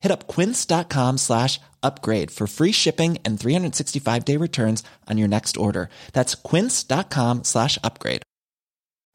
Hit up quince.com slash upgrade for free shipping and 365 day returns on your next order. That's quince.com slash upgrade.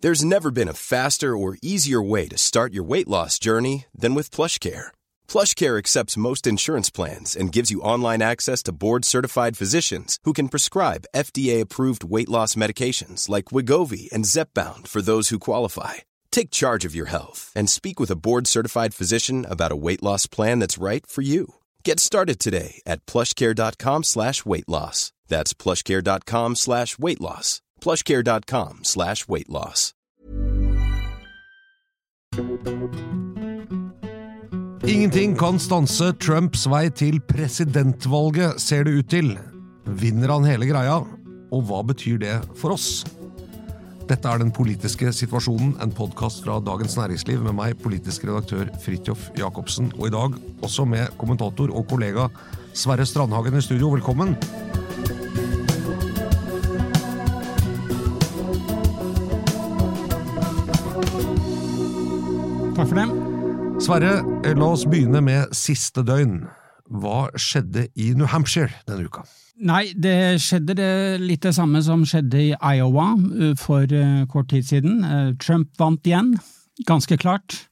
There's never been a faster or easier way to start your weight loss journey than with PlushCare. PlushCare accepts most insurance plans and gives you online access to board-certified physicians who can prescribe FDA-approved weight loss medications like Wigovi and Zepbound for those who qualify. Take charge of your health and speak with a board-certified physician about a weight loss plan that's right for you. Get started today at plushcare.com slash weight loss. That's plushcare.com slash weight loss. plushcare.com slash weight loss. Ingenting kan stanse Trumps vei til presidentvalget, ser det ut til. Vinner han hele greia? Og hva betyr det for oss? Dette er Den politiske situasjonen, en podkast fra Dagens Næringsliv med meg, politisk redaktør Fridtjof Jacobsen, og i dag også med kommentator og kollega Sverre Strandhagen i studio. Velkommen. Takk for det. Sverre, la oss begynne med siste døgn. Hva skjedde i New Hampshire denne uka? Nei, det skjedde det litt det samme som skjedde i Iowa uh, for uh, kort tid siden. Uh, Trump vant igjen, ganske klart.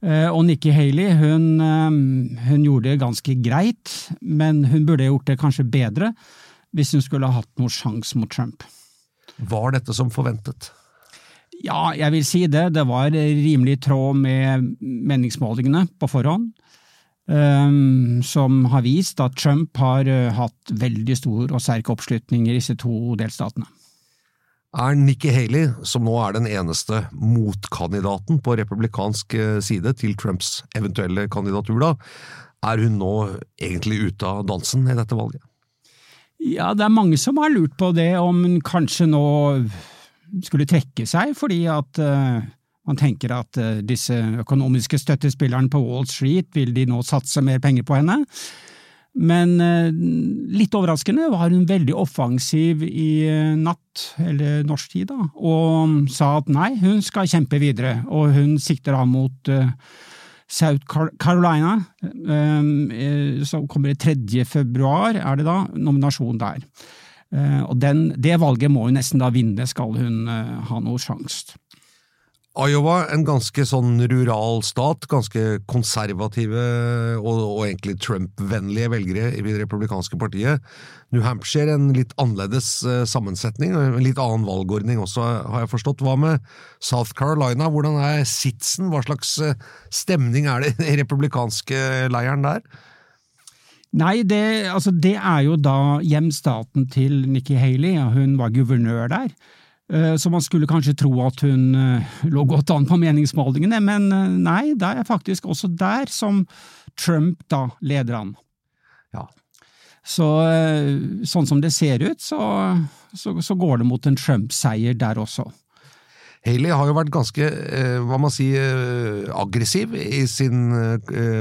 Og Nikki Haley hun, hun gjorde det ganske greit, men hun burde gjort det kanskje bedre hvis hun skulle ha hatt noen sjanse mot Trump. Var dette som forventet? Ja, jeg vil si det. Det var rimelig i tråd med meningsmålingene på forhånd. Um, som har vist at Trump har uh, hatt veldig stor og sterk oppslutning i disse to delstatene. Er Nikki Haley, som nå er den eneste motkandidaten på republikansk side til Trumps eventuelle kandidatur, da, er hun nå egentlig ute av dansen i dette valget? Ja, det er mange som har lurt på det, om hun kanskje nå skulle trekke seg fordi at uh, man tenker at uh, disse økonomiske støttespillerne på Wall Street vil de nå satse mer penger på henne. Men uh, litt overraskende var hun veldig offensiv i natt, eller norsk tid, da, og sa at nei, hun skal kjempe videre, og hun sikter da mot South Carolina, som kommer 3. februar, er det da, nominasjon der. Og den, det valget må hun nesten da vinne, skal hun ha noe sjanse. Iowa, en ganske sånn rural stat, ganske konservative og, og egentlig Trump-vennlige velgere i det republikanske partiet. New Hampshire, en litt annerledes uh, sammensetning, en litt annen valgordning også, har jeg forstått. Hva med South Carolina, hvordan er sitsen, hva slags uh, stemning er det i den republikanske leiren der? Nei, det, altså, det er jo da hjemstaten til Nikki Haley, ja, hun var guvernør der. Så man skulle kanskje tro at hun lå godt an på meningsmålingene, men nei, det er faktisk også der som Trump da leder an. Ja. Så sånn som det ser ut, så, så, så går det mot en Trump-seier der også. Haley har jo vært ganske hva man si, aggressiv i sin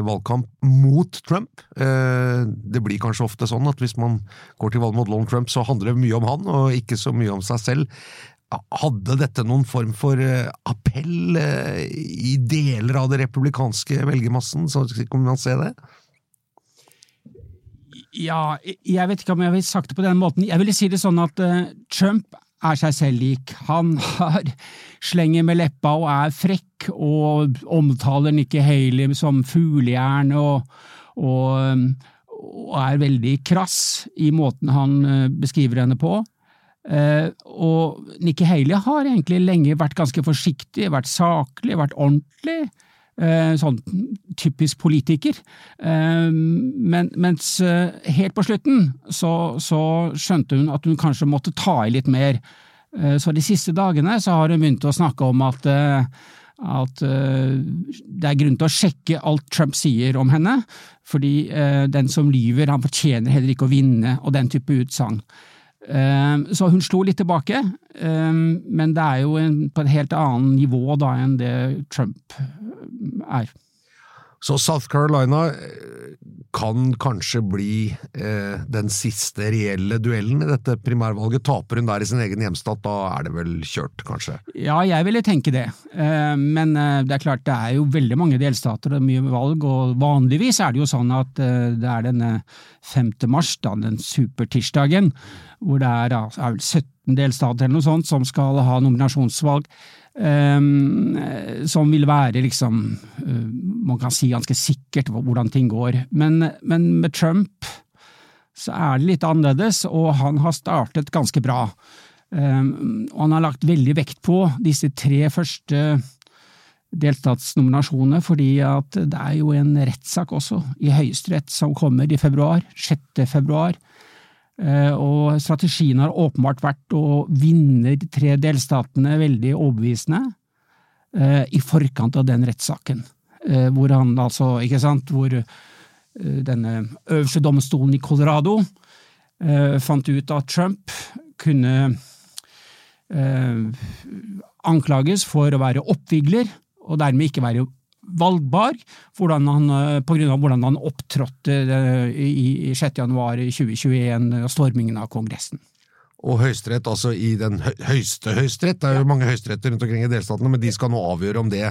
valgkamp mot Trump. Det blir kanskje ofte sånn at hvis man går til valg mot Donald Trump, så handler det mye om han, og ikke så mye om seg selv. Hadde dette noen form for appell i deler av det republikanske velgermassen, så kan man se det? Ja, jeg vet ikke om jeg ville sagt det på den måten. Jeg ville si det sånn at Trump er seg selv lik. Han har slenger med leppa og er frekk og omtaler Nikki Haley som fuglejern og, og, og, er veldig krass i måten han beskriver henne på. Og Nikki Haley har egentlig lenge vært ganske forsiktig, vært saklig, vært ordentlig sånn typisk politiker. Men, mens helt på slutten så, så, skjønte hun at hun kanskje måtte ta i litt mer. Så de siste dagene så har hun begynt å snakke om at, at uh, det er grunn til å sjekke alt Trump sier om henne, fordi uh, den som lyver, han fortjener heller ikke å vinne, og den type utsagn. Uh, så hun slo litt tilbake, men det er jo på et helt annet nivå da enn det Trump er. Så South Carolina kan kanskje bli eh, den siste reelle duellen i dette primærvalget. Taper hun der i sin egen hjemstat, da er det vel kjørt, kanskje? Ja, jeg ville tenke det. Eh, men eh, det er klart det er jo veldig mange delstater og mye valg, og vanligvis er det jo sånn at eh, det er denne 5. mars, da, den supertirsdagen, hvor det er, er 17 delstater eller noe sånt som skal ha nominasjonsvalg. Um, som vil være liksom uh, Man kan si ganske sikkert hvordan ting går. Men, men, med Trump så er det litt annerledes, og han har startet ganske bra. Um, og han har lagt veldig vekt på disse tre første delstatsnominasjonene, fordi at det er jo en rettssak også i Høyesterett som kommer i februar, 6. februar. Eh, og strategien har åpenbart vært å vinne de tre delstatene veldig overbevisende eh, i forkant av den rettssaken. Eh, hvor han altså, ikke sant, hvor denne øverste domstolen i Colorado fant ut at Trump kunne anklages for å være oppvigler, og dermed ikke være valgbar hvordan han, eh, på grunn av hvordan han opptrådte eh, i 6.1.2021 og stormingen av Kongressen. Og Høyesterett, altså i den høyeste høyesterett, det er jo mange høyesteretter rundt omkring i delstatene, men de skal nå avgjøre om det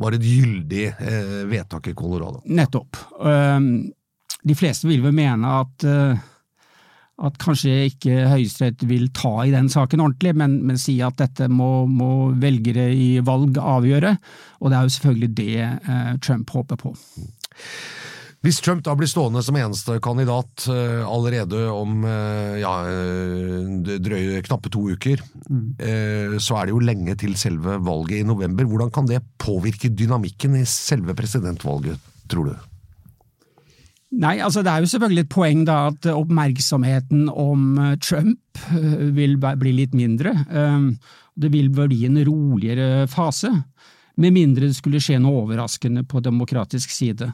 var et gyldig eh, vedtak i Colorado. Nettopp. Um, de fleste vil vel mene at at kanskje ikke Høyesterett vil ta i den saken ordentlig, men, men si at dette må, må, velgere i valg avgjøre. Og det er jo selvfølgelig det eh, Trump håper på. Hvis Trump da blir stående som eneste kandidat uh, allerede om uh, ja, uh, drøye knappe to uker, mm. så er det jo lenge til selve valget i november. Hvordan kan det påvirke dynamikken i selve presidentvalget, tror du? Nei, altså det er jo selvfølgelig et poeng da at oppmerksomheten om eh, Trump eh, vil bli litt mindre. Ehm, det vil bli en roligere fase, med mindre det skulle skje noe overraskende på demokratisk side.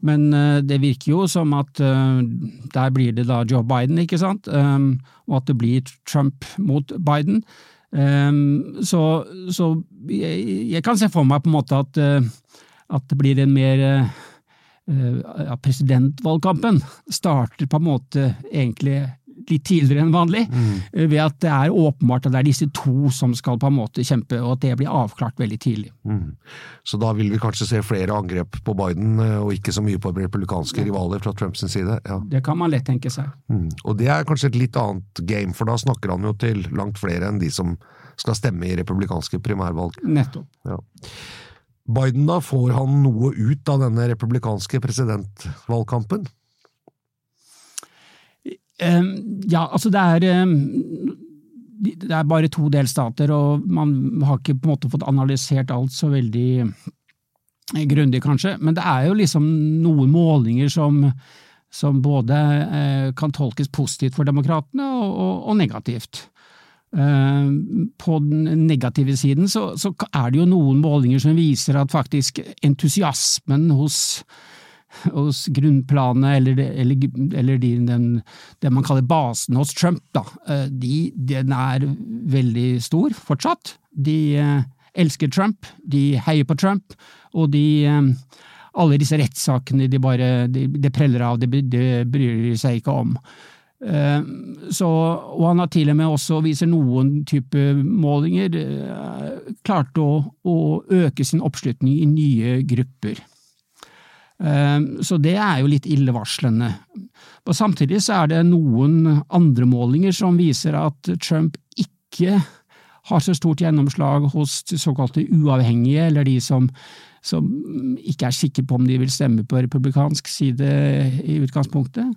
Men eh, det virker jo som at der blir det da Joe Biden, ikke sant, ehm, og at det blir Trump mot Biden. Ehm, så, så jeg, kan se for meg på en måte at, at det blir en mer ja, presidentvalgkampen starter på en måte egentlig litt tidligere enn vanlig, mm. Eh, ved at det er åpenbart at det er disse to som skal på en måte kjempe, og at det blir avklart veldig tidlig. Mm. Så da vil vi kanskje se flere angrep på Biden, eh, og ikke så mye på republikanske rivaler fra Trumps side? Ja. Det kan man lett tenke seg. Mm. Og det er kanskje et litt annet game, for da snakker han jo til langt flere enn de som skal stemme i republikanske primærvalg. Nettopp. Ja. Biden, da, får han noe ut av denne republikanske presidentvalgkampen? Ja, altså det er Det er bare to delstater, og man har ikke på en måte fått analysert alt så veldig eh, grundig, kanskje. Men det er jo liksom noen målinger som, som både eh, kan tolkes positivt for demokratene og, og, og negativt. Eh, på den negative siden så, så, er det jo noen målinger som viser at faktisk entusiasmen hos, hos grunnplanet, eller, eller, eller den, den, det man kaller basen hos Trump, da, eh, de, den er veldig stor fortsatt. De eh, elsker Trump, de heier på Trump, og de alle disse rettssakene de bare de, de preller av, det de bryr de seg ikke om. Eh, så, og han har til og med også, viser noen type målinger, eh, klart å, å øke sin oppslutning i nye grupper. Eh, så det er jo litt illevarslende. Og samtidig så er det noen andre målinger som viser at Trump ikke har så stort gjennomslag hos såkalte uavhengige, eller de som, som ikke er sikre på om de vil stemme på republikansk side i utgangspunktet.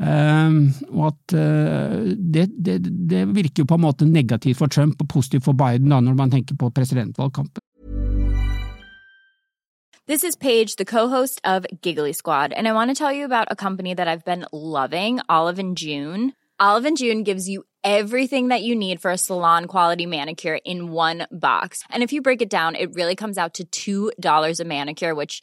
Ehm, og at eh, det, det, det, virker jo på en måte negativt for Trump og positivt for Biden da, når man tenker på presidentvalgkampen. This is Paige, the co-host of Giggly Squad, and I want to tell you about a company that I've been loving, Olive and June. Olive and June gives you everything that you need for a salon quality manicure in one box. And if you break it down, it really comes out to $2 a manicure, which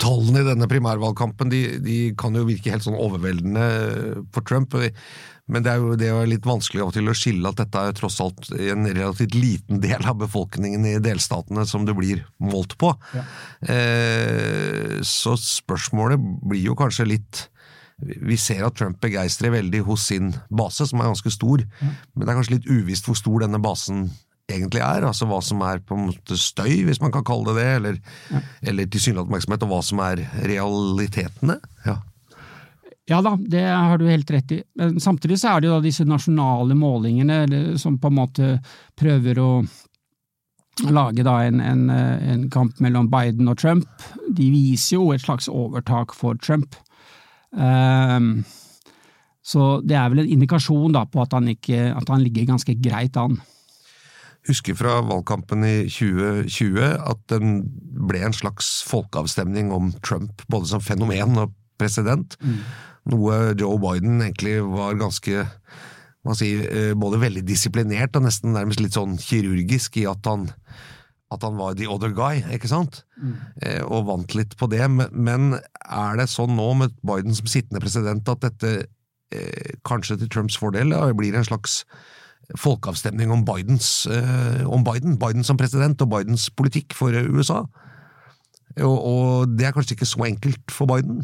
Tallene i denne primærvalgkampen de, de kan jo virke helt sånn overveldende for Trump, men det er jo det er litt vanskelig av og til å skille at dette er tross alt en relativt liten del av befolkningen i delstatene som det blir målt på. Ja. Eh, så spørsmålet blir jo kanskje litt vi ser at Trump begeistrer veldig hos sin base, som er ganske stor, mm. men det er kanskje litt uvisst hvor stor denne basen egentlig er, altså hva som er på en måte støy, hvis man kan kalle det det, eller, ja. eller tilsynelatende oppmerksomhet, og hva som er realitetene. Ja. Ja da, det har du helt rett i. Men samtidig så er det jo da disse nasjonale målingene som på en måte prøver å lage da en, en, en, kamp mellom Biden og Trump. De viser jo et slags overtak for Trump. Um, så det er vel en indikasjon da på at han, ikke, at han ligger ganske greit an husker fra valgkampen i 2020 at den ble en slags folkeavstemning om Trump, både som fenomen og president. Mm. Noe Joe Biden egentlig var ganske man sier, eh, både veldig disiplinert og nesten nærmest litt sånn kirurgisk i at han, at han var the other guy, ikke sant? Mm. Eh, og vant litt på det. Men er det sånn nå med Biden som sittende president at dette eh, kanskje til Trumps fordel blir en slags folkeavstemning om, Bidens, eh, om Biden, Biden som president og Bidens politikk for USA. Og, og, det er kanskje ikke så enkelt for Biden?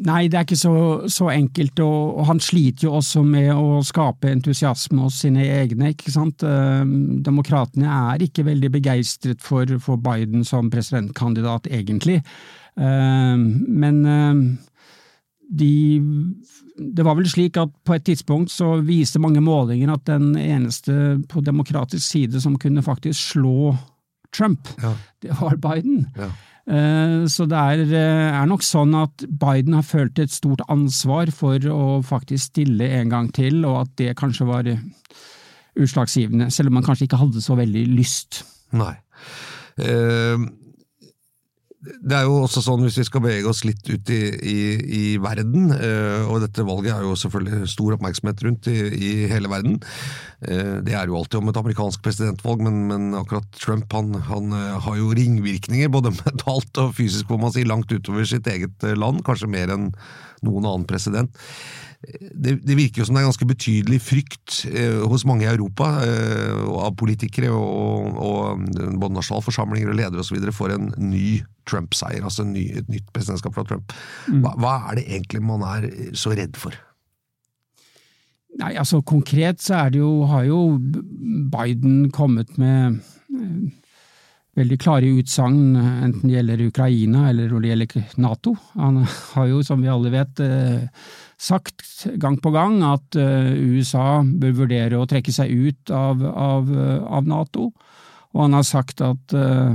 Nei, det er ikke så, så enkelt, og, og, han sliter jo også med å skape entusiasme hos sine egne. ikke sant? Eh, demokratene er ikke veldig begeistret for, for Biden som presidentkandidat, egentlig. Eh, men de det var vel slik at på et tidspunkt så viste mange målinger at den eneste på demokratisk side som kunne faktisk slå Trump, ja. det var Biden. Ja. Eh, så det er, eh, er, nok sånn at Biden har følt et stort ansvar for å faktisk stille en gang til, og at det kanskje var utslagsgivende, selv om han kanskje ikke hadde så veldig lyst. Nei. Uh det er jo også sånn, hvis vi skal bevege oss litt ut i, i, i verden, eh, og dette valget er jo selvfølgelig stor oppmerksomhet rundt i, i hele verden. Eh, det er jo alltid om et amerikansk presidentvalg, men, men akkurat Trump han, han, eh, har jo ringvirkninger, både mentalt og fysisk, må man si, langt utover sitt eget land, kanskje mer enn noen annen president det, det, virker jo som det er ganske betydelig frykt eh, hos mange i Europa, av politikere og, og, både nasjonalforsamlinger og ledere osv. for en ny Trump-seier, altså ny, et nytt presidentskap fra Trump. Mm. Hva, hva, er det egentlig man er så redd for? Nei, altså Konkret så er det jo, har jo Biden kommet med eh, veldig klare utsagn, enten det gjelder Ukraina eller når det gjelder Nato. Han har jo, som vi alle vet, eh, sagt gang på gang at eh, USA bør vurdere å trekke seg ut av, av, eh, av Nato, og han har sagt at uh,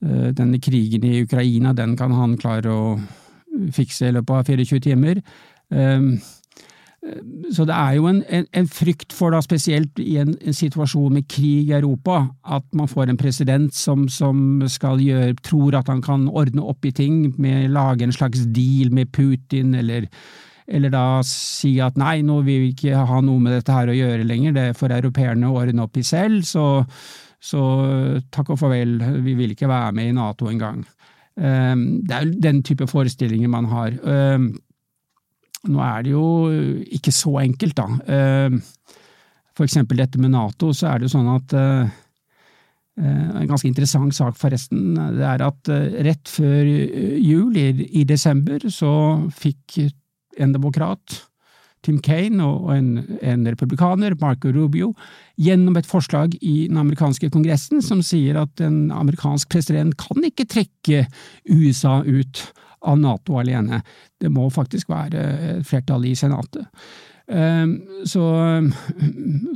denne krigen i Ukraina, den kan han klare å fikse i løpet av 24 timer. Um, så det er jo en, en, en frykt for, da spesielt i en, en, situasjon med krig i Europa, at man får en president som, som skal gjøre, tror at han kan ordne opp i ting, med lage en slags deal med Putin, eller eller da si at nei, nå vil vi ikke ha noe med dette her å gjøre lenger, det får europeerne ordne opp i selv, så, så takk og farvel, vi vil ikke være med i Nato engang. Det er jo den type forestillinger man har. Nå er det jo ikke så enkelt, da. For eksempel dette med Nato, så er det jo sånn at en ganske interessant sak, forresten. Det er at rett før jul, i, desember, så fikk en demokrat Tim Kane og en, en, republikaner, Marco Rubio, gjennom et forslag i den amerikanske kongressen som sier at en amerikansk president kan ikke trekke USA ut av Nato alene. Det må faktisk være et flertall i Senatet. Ehm, så,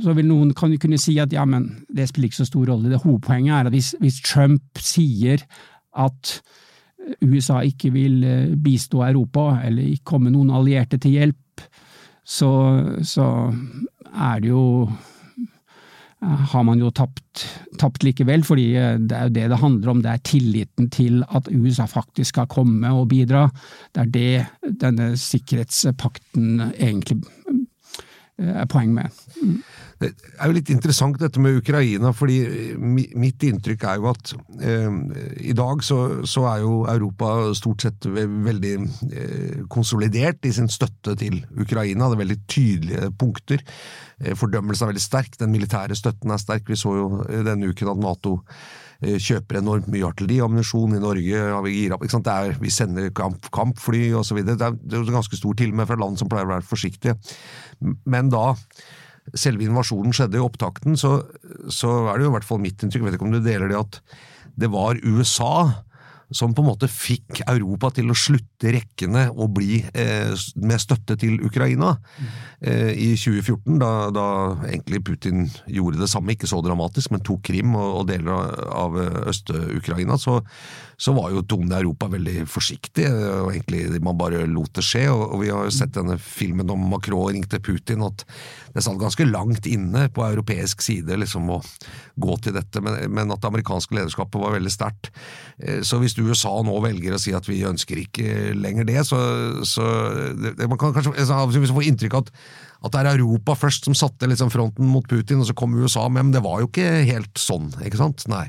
så, vil noen kunne si at ja, men det spiller ikke så stor rolle. Det Hovedpoenget er at hvis, hvis Trump sier at USA ikke vil eh, bistå Europa, eller komme noen allierte til hjelp, så, så er det jo har man jo tapt, tapt, likevel, fordi eh, det er jo det det handler om. Det er tilliten til at USA faktisk skal komme og bidra. Det er det denne sikkerhetspakten egentlig eh, er poeng med. Mm. Det er jo litt interessant dette med Ukraina, fordi mitt inntrykk er jo at eh, i dag så, så, er jo Europa stort sett veldig eh, konsolidert i sin støtte til Ukraina. Det er veldig tydelige punkter. Eh, fordømmelsen er veldig sterk, den militære støtten er sterk. Vi så jo denne uken at Nato eh, kjøper enormt mye artilleriammunisjon i Norge. Vi ikke sant? Er, vi sender kamp, kampfly osv. Det, er, det er ganske stor til med fra land som pleier å være forsiktige. Men da selve invasjonen skjedde i opptakten, så, så er det jo i hvert fall mitt inntrykk, jeg vet ikke om du deler det, at det var USA som på en måte fikk Europa til å slutte rekkene og bli eh, med støtte til Ukraina eh, i 2014, da, da, egentlig Putin gjorde det samme, ikke så dramatisk, men tok Krim og, og deler av Øst-Ukraina, så, så, var jo tonen i Europa veldig forsiktig, og egentlig man bare lot det skje. Og, vi har jo sett denne filmen om Macron ringte Putin, at det satt ganske langt inne på europeisk side liksom å gå til dette, men, men at det amerikanske lederskapet var veldig sterkt. Eh, så hvis USA nå velger å si at vi ønsker ikke lenger det, så, så det, Man kan kanskje altså, få inntrykk av at, at det er Europa først som satte liksom fronten mot Putin, og så kom USA med, men det var jo ikke helt sånn, ikke sant? Nei.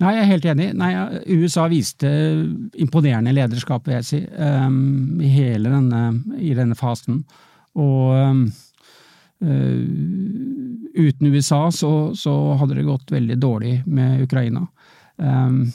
Nei, jeg er helt enig. Nei, USA viste imponerende lederskap, vil jeg si, um, i hele denne, i denne fasen. Og um, uh, uten USA så, så, hadde det gått veldig dårlig med Ukraina. Um,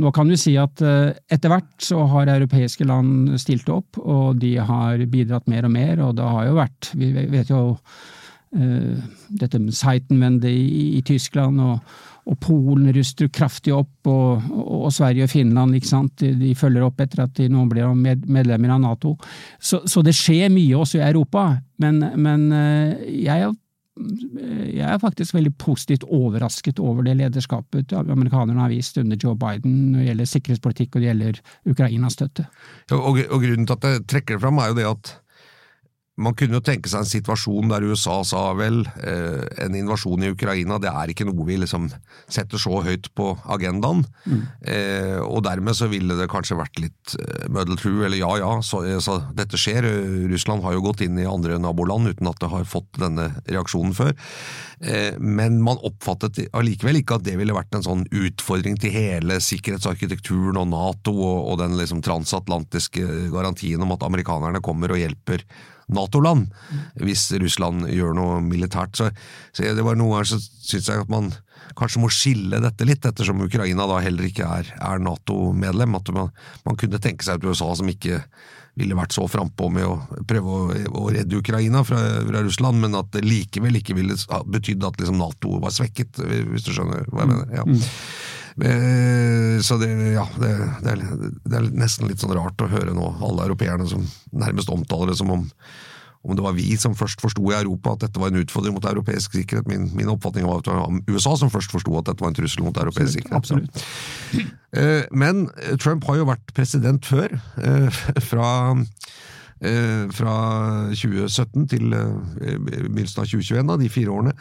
nå kan du si at uh, etter hvert så har europeiske land stilt opp, og de har bidratt mer og mer, og det har jo vært Vi vet jo uh, dette med Seitenwende i, i Tyskland, og, og Polen ruster kraftig opp, og, og, og, Sverige og Finland? De, de, følger opp etter at de nå blir med, medlemmer av Nato. Så, så, det skjer mye også i Europa, men, men jeg, jeg, jeg, er faktisk veldig positivt overrasket over det lederskapet amerikanerne har vist under Joe Biden når det gjelder sikkerhetspolitikk og det gjelder Ukrainas støtte. Ja, og, og grunnen til at jeg trekker det fram, er jo det at man kunne jo tenke seg en situasjon der USA sa vel, eh, en invasjon i Ukraina det er ikke noe vi liksom setter så høyt på agendaen. Mm. Eh, og dermed så ville det kanskje vært litt eh, muddle through, eller ja ja, så, eh, så, dette skjer. Russland har jo gått inn i andre naboland uten at det har fått denne reaksjonen før. Eh, men man oppfattet allikevel ikke at det ville vært en sånn utfordring til hele sikkerhetsarkitekturen og Nato og, og den liksom transatlantiske garantien om at amerikanerne kommer og hjelper Nato-land, hvis Russland gjør noe militært. Så, så det var noen ganger så syns jeg at man kanskje må skille dette litt, ettersom Ukraina da heller ikke er, er Nato-medlem. At man, man, kunne tenke seg et USA som ikke ville vært så frampå med å prøve å, å redde Ukraina fra, fra, Russland, men at det likevel ikke ville betydd at liksom Nato var svekket, hvis du skjønner hva jeg mener. Ja. Mm. Eh, så det, ja, det, det, er, det, er, nesten litt sånn rart å høre nå alle europeerne som nærmest omtaler det som om, om det var vi som først forsto i Europa at dette var en utfordring mot europeisk sikkerhet. Min, min oppfatning var at det var USA som først forsto at dette var en trussel mot europeisk sikkerhet. Absolutt. Eh, men Trump har jo vært president før, eh, fra fra 2017 til begynnelsen av 2021, da, de fire årene.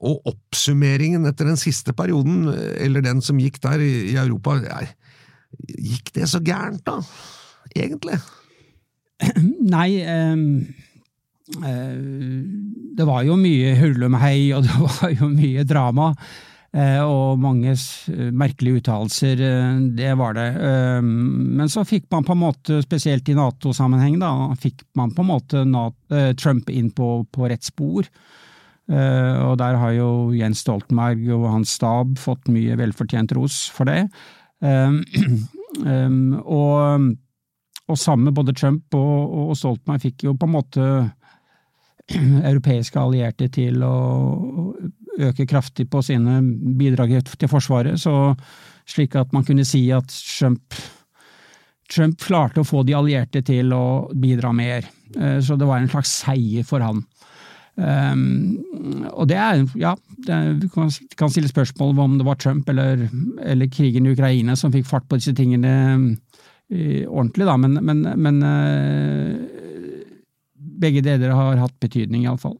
Og oppsummeringen etter den siste perioden, eller den som gikk der i Europa, gikk det så gærent, da? Egentlig? Nei um, Det var jo mye hullumhei, og det var jo mye drama. Eh, og mange merkelige uttalelser, det var det. Men så fikk man på en måte, spesielt i Nato-sammenheng, da, fikk man på en måte Trump inn på, på rett spor. Og der har jo Jens Stoltenberg og hans stab fått mye velfortjent ros for det. Og, og sammen både Trump og, og Stoltenberg fikk jo på en måte europeiske allierte til å øke kraftig på sine bidrag til Forsvaret, så slik at man kunne si at Trump, Trump klarte å få de allierte til å bidra mer. Eh, så det var en slags seier for han. Um, og det er, ja, vi kan, kan, stille spørsmål om det var Trump eller, eller, krigen i Ukraina som fikk fart på disse tingene uh, ordentlig, da, men, men, men uh, begge deler har hatt betydning, iallfall.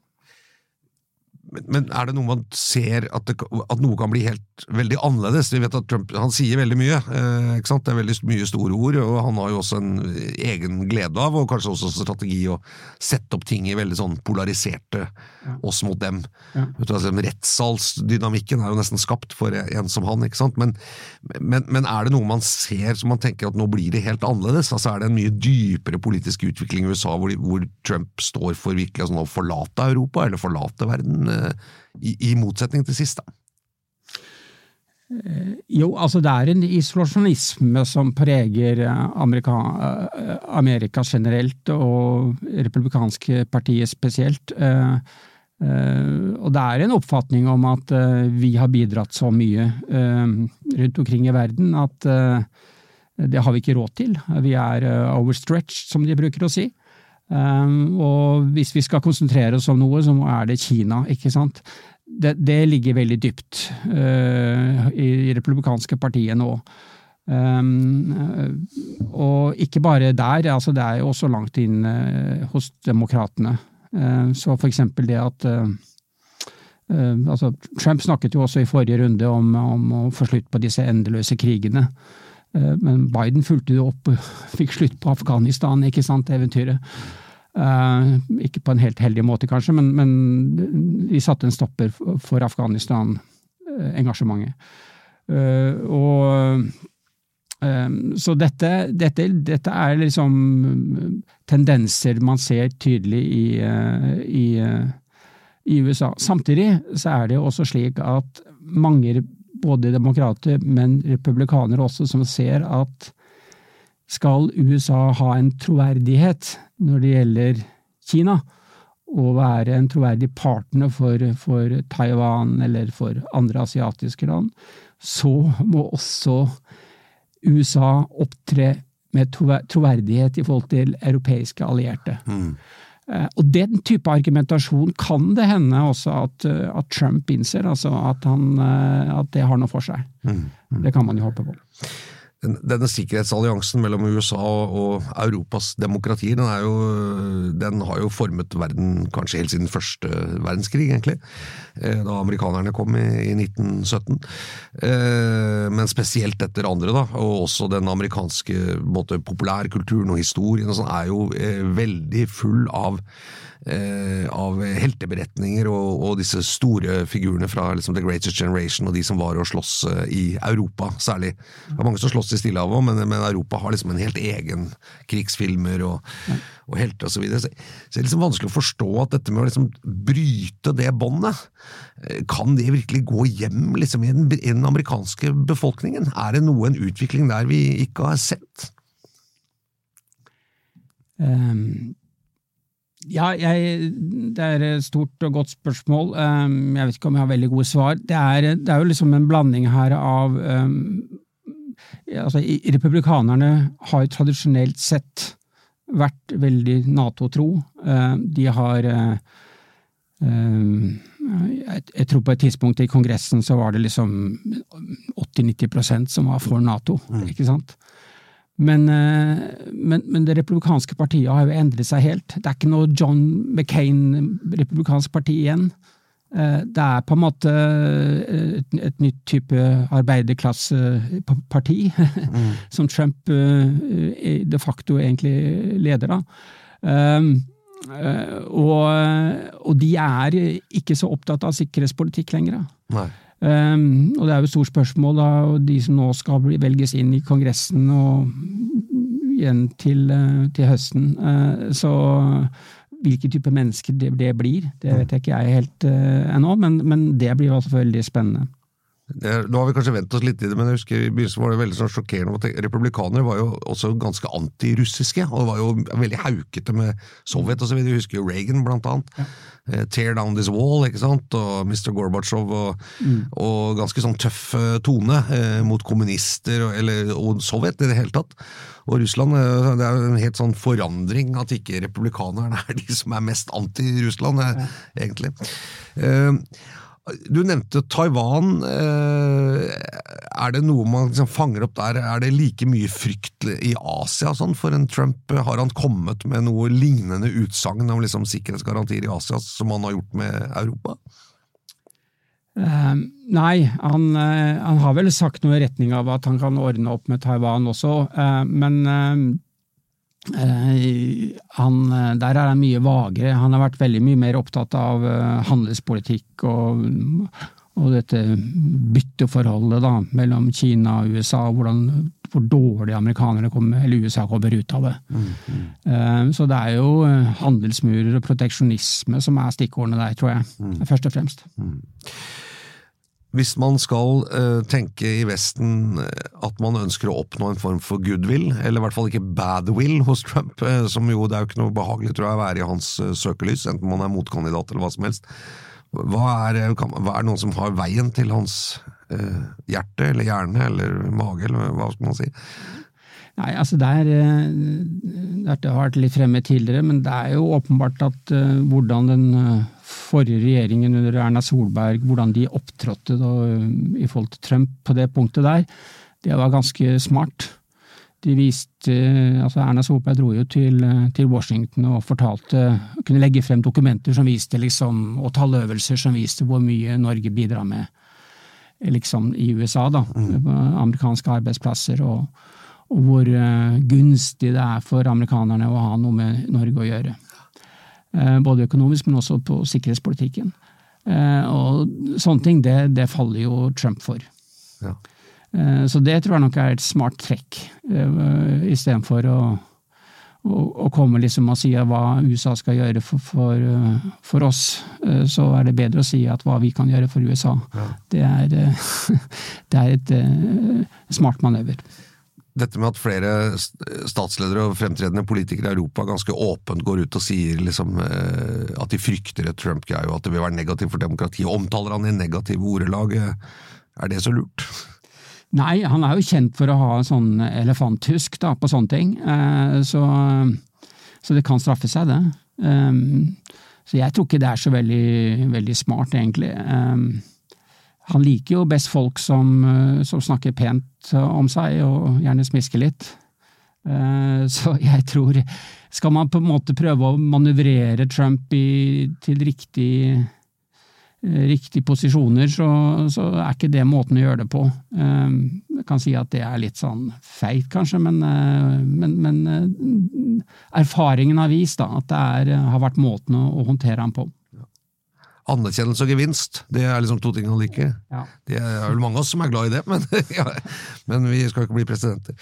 Men er det noe man ser at, det, at, noe kan bli helt veldig annerledes? Vi vet at Trump han sier veldig mye. Eh, ikke sant? Det er veldig mye store ord, og han har jo også en egen glede av, og kanskje også strategi, å sette opp ting i veldig sånn polariserte ja. oss mot dem. Ja. Altså, rettssalsdynamikken er jo nesten skapt for en som han, ikke sant? Men, men, men, er det noe man ser som man tenker at nå blir det helt annerledes? Altså Er det en mye dypere politisk utvikling i USA hvor, hvor Trump står for virkelig altså, å forlate Europa, eller forlate verden? Eh, i, i motsetning til sist, da? Eh, jo, altså det er en isolasjonisme som preger eh, Amerika, Amerika generelt, og republikanske partiet spesielt. Og det er en oppfatning om at vi har bidratt så mye rundt omkring i verden at det har vi ikke råd til. Vi er overstretched, som de bruker å si. Og hvis vi skal konsentrere oss om noe, så er det Kina, ikke sant. Det, det ligger veldig dypt uh, i, republikanske partiet nå. Um, og ikke bare der, altså det er jo også langt inn uh, hos demokratene. Uh, så for eksempel det at altså Trump snakket jo også i forrige runde om, om å få slutt på disse endeløse krigene. Men Biden fulgte det opp, fikk slutt på Afghanistan, ikke sant, eventyret. Uh, ikke på en helt heldig måte, kanskje, men, men de satte en stopper for Afghanistan-engasjementet. Uh, og så dette, dette, dette, er liksom tendenser man ser tydelig i, i, i USA. Samtidig så er det også slik at mange både demokrater, men republikanere også, som ser at skal USA ha en troverdighet når det gjelder Kina, og være en troverdig partner for, for Taiwan eller for andre asiatiske land, så må også USA opptre med troverdighet i forhold til europeiske allierte. Mm. Eh, og den type argumentasjon kan det hende også at, eh, at Trump innser, altså at, han, eh, at, det har noe for seg. Mm, mm. Det kan man jo håpe på denne sikkerhetsalliansen mellom USA og, Europas demokratier, den, jo, den, har jo formet verden kanskje helt siden første verdenskrig, egentlig. Eh, da amerikanerne kom i, i 1917. Eh, men spesielt etter andre, da. Og også den amerikanske både populærkulturen og historien og sånn er jo eh, veldig full av Eh, av helteberetninger og, og, disse store figurene fra liksom, The Greatest Generation og de som var og slåss eh, i Europa, særlig. Det er mange som slåss i Stillehavet, men, men Europa har liksom en helt egen krigsfilmer og, og helter osv. Så, videre. så det er liksom vanskelig å forstå at dette med å liksom bryte det båndet, eh, kan det virkelig gå hjem liksom, i, den, i den amerikanske befolkningen? Er det noe, en utvikling der vi ikke har sett? Um ja, jeg, det er et stort og godt spørsmål. Um, jeg vet ikke om jeg har veldig gode svar. Det er, det er jo liksom en blanding her av um, altså, Republikanerne har jo tradisjonelt sett vært veldig Nato-tro. Uh, de har jeg, jeg, tror på et tidspunkt i Kongressen så var det liksom 80-90% som var for Nato, mm. ikke sant? Men, eh, men, men, det republikanske partiet har jo endret seg helt. Det er ikke noe John McCain-republikansk parti igjen. Eh, det er på en måte eh, et, et nytt type arbeiderklasseparti, mm. som Trump de facto egentlig leder av. Og, og, de er ikke så opptatt av sikkerhetspolitikk lenger. Um, og det er jo et stort spørsmål, da, og de som nå skal bli, velges inn i Kongressen og igjen til, uh, til høsten. Uh, så hvilke type mennesker det, det, blir, det vet jeg ikke jeg helt uh, ennå, men, men, det blir altså veldig spennende. Nå har vi kanskje vent oss litt i det, men jeg husker i begynnelsen var det veldig sånn sjokkerende. Republikanere var jo også ganske antirussiske, og var jo veldig haukete med Sovjet osv. Du husker jo Reagan, blant annet. Ja. Eh, tear down this wall, ikke sant, og Mr. Gorbatsjov, og, mm. og ganske sånn tøff eh, tone eh, mot kommunister og, eller, og Sovjet i det hele tatt. Og Russland, eh, det er jo en helt sånn forandring at ikke republikanerne er de som er mest anti-Russland, ja. egentlig. Eh, du nevnte Taiwan. Eh, er det noe man liksom fanger opp der? Er det like mye frykt i Asia sånn for en Trump? Har han kommet med noe lignende utsagn om liksom sikkerhetsgarantier i Asia som han har gjort med Europa? Uh, nei, han, uh, han, har vel sagt noe i retning av at han kan ordne opp med Taiwan også, uh, men han, eh, der er han mye vagere. Han har vært veldig mye mer opptatt av eh, handelspolitikk og, og dette bytteforholdet da, mellom Kina og USA, hvordan, hvor dårlig amerikanerne kommer, eller USA kommer ut av det. Mm, mm. Så det er jo handelsmurer og proteksjonisme som er stikkordene der, tror jeg. Mm. Først og fremst. Hvis man skal uh, tenke i Vesten eh, at man ønsker å oppnå en form for goodwill, eller i hvert fall ikke badwill hos Trump, uh, som jo det er jo ikke noe behagelig tror jeg, å være i hans uh, søkelys, enten man er motkandidat eller hva som helst, hva er, kan, hva er noen som har veien til hans hjerte eller hjerne eller mage, eller hva skal man si? Nei, altså det er, Dette har vært litt fremme tidligere, men det er jo åpenbart at hvordan den forrige regjeringen under Erna Solberg, hvordan de opptrådte i forhold til Trump på det punktet der, det var ganske smart. De viste, altså Erna Solberg dro jo til, til Washington og fortalte, kunne legge frem dokumenter som viste liksom, og talløvelser som viste hvor mye Norge bidrar med liksom, i USA. da, mm. Amerikanske arbeidsplasser. og, og hvor gunstig det er for amerikanerne å ha noe med Norge å gjøre. Eh, både økonomisk, men også på sikkerhetspolitikken. Eh, og sånne ting, det, det faller jo Trump for. Ja. Eh, så det tror jeg nok er et smart trekk, istedenfor å, å, å komme liksom og si hva USA skal gjøre for, for, for, oss, så er det bedre å si at hva vi kan gjøre for USA. Ja. Det, er, det er et smart manøver dette med at flere statsledere og fremtredende politikere i Europa ganske åpent går ut og sier liksom, eh, at de frykter et Trump-greie, og at det vil være negativt for demokratiet, omtaler han i negative ordelag, er det så lurt? Nei, han er jo kjent for å ha sånn elefanthusk da, på sånne ting, eh, så, så, det kan straffe seg, det. Eh, så jeg tror ikke det er så veldig, veldig smart, egentlig. Han liker jo best folk som, eh, som, snakker pent om seg, og gjerne smisker litt. Eh, så jeg tror Skal man på en måte prøve å manøvrere Trump i, til riktig, riktig posisjoner, så, så, er ikke det måten å gjøre det på. Jeg kan si at det er litt sånn feit, kanskje, men, men, men erfaringen har vist da, at det er, har vært måten å håndtere ham på anerkjennelse og gevinst, det er liksom to ting han liker. Ja. Det er vel mange av oss som er glad i det, men, ja, men vi skal ikke bli presidenter.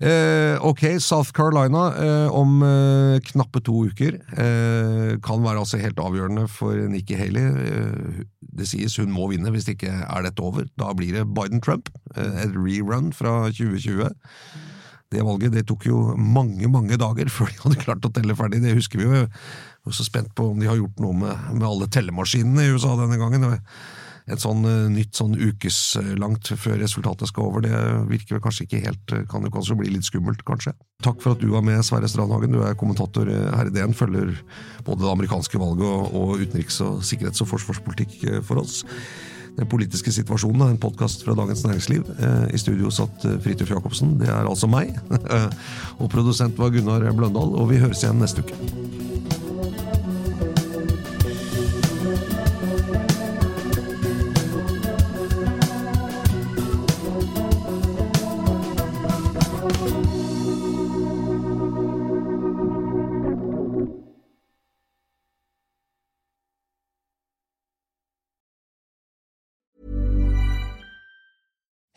Eh, ok, South Carolina eh, om eh, knappe to uker eh, kan være altså helt avgjørende for Nikki Haley. Eh, det sies hun må vinne, hvis det ikke er dette over. Da blir det Biden-Trump. Eh, et rerun fra 2020. Det valget det tok jo mange mange dager før de hadde klart å telle ferdig, det husker vi jo. Så spent på om de har gjort noe med, med alle tellemaskinene i USA denne gangen. Et sånn uh, nytt sånn ukeslangt før resultatet skal over, det virker vel kanskje ikke helt eh, Kan jo kanskje bli litt skummelt, kanskje. Takk for at du var med, Sverre Strandhagen. Du er kommentator eh, her i DN, følger både det amerikanske valget og, og utenriks-, og sikkerhets- og forsvarspolitikk for oss. Den politiske situasjonen er en podkast fra Dagens Næringsliv. I studio satt Fridtjof Jacobsen, det er altså meg. og produsent var Gunnar Bløndal, og vi høres igjen neste uke.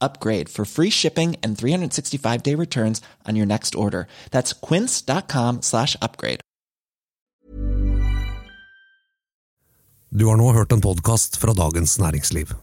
upgrade for free shipping and 365 day returns on your next order. That's quince.com slash upgrade. Du har nå hørt en podkast fra Dagens Næringsliv.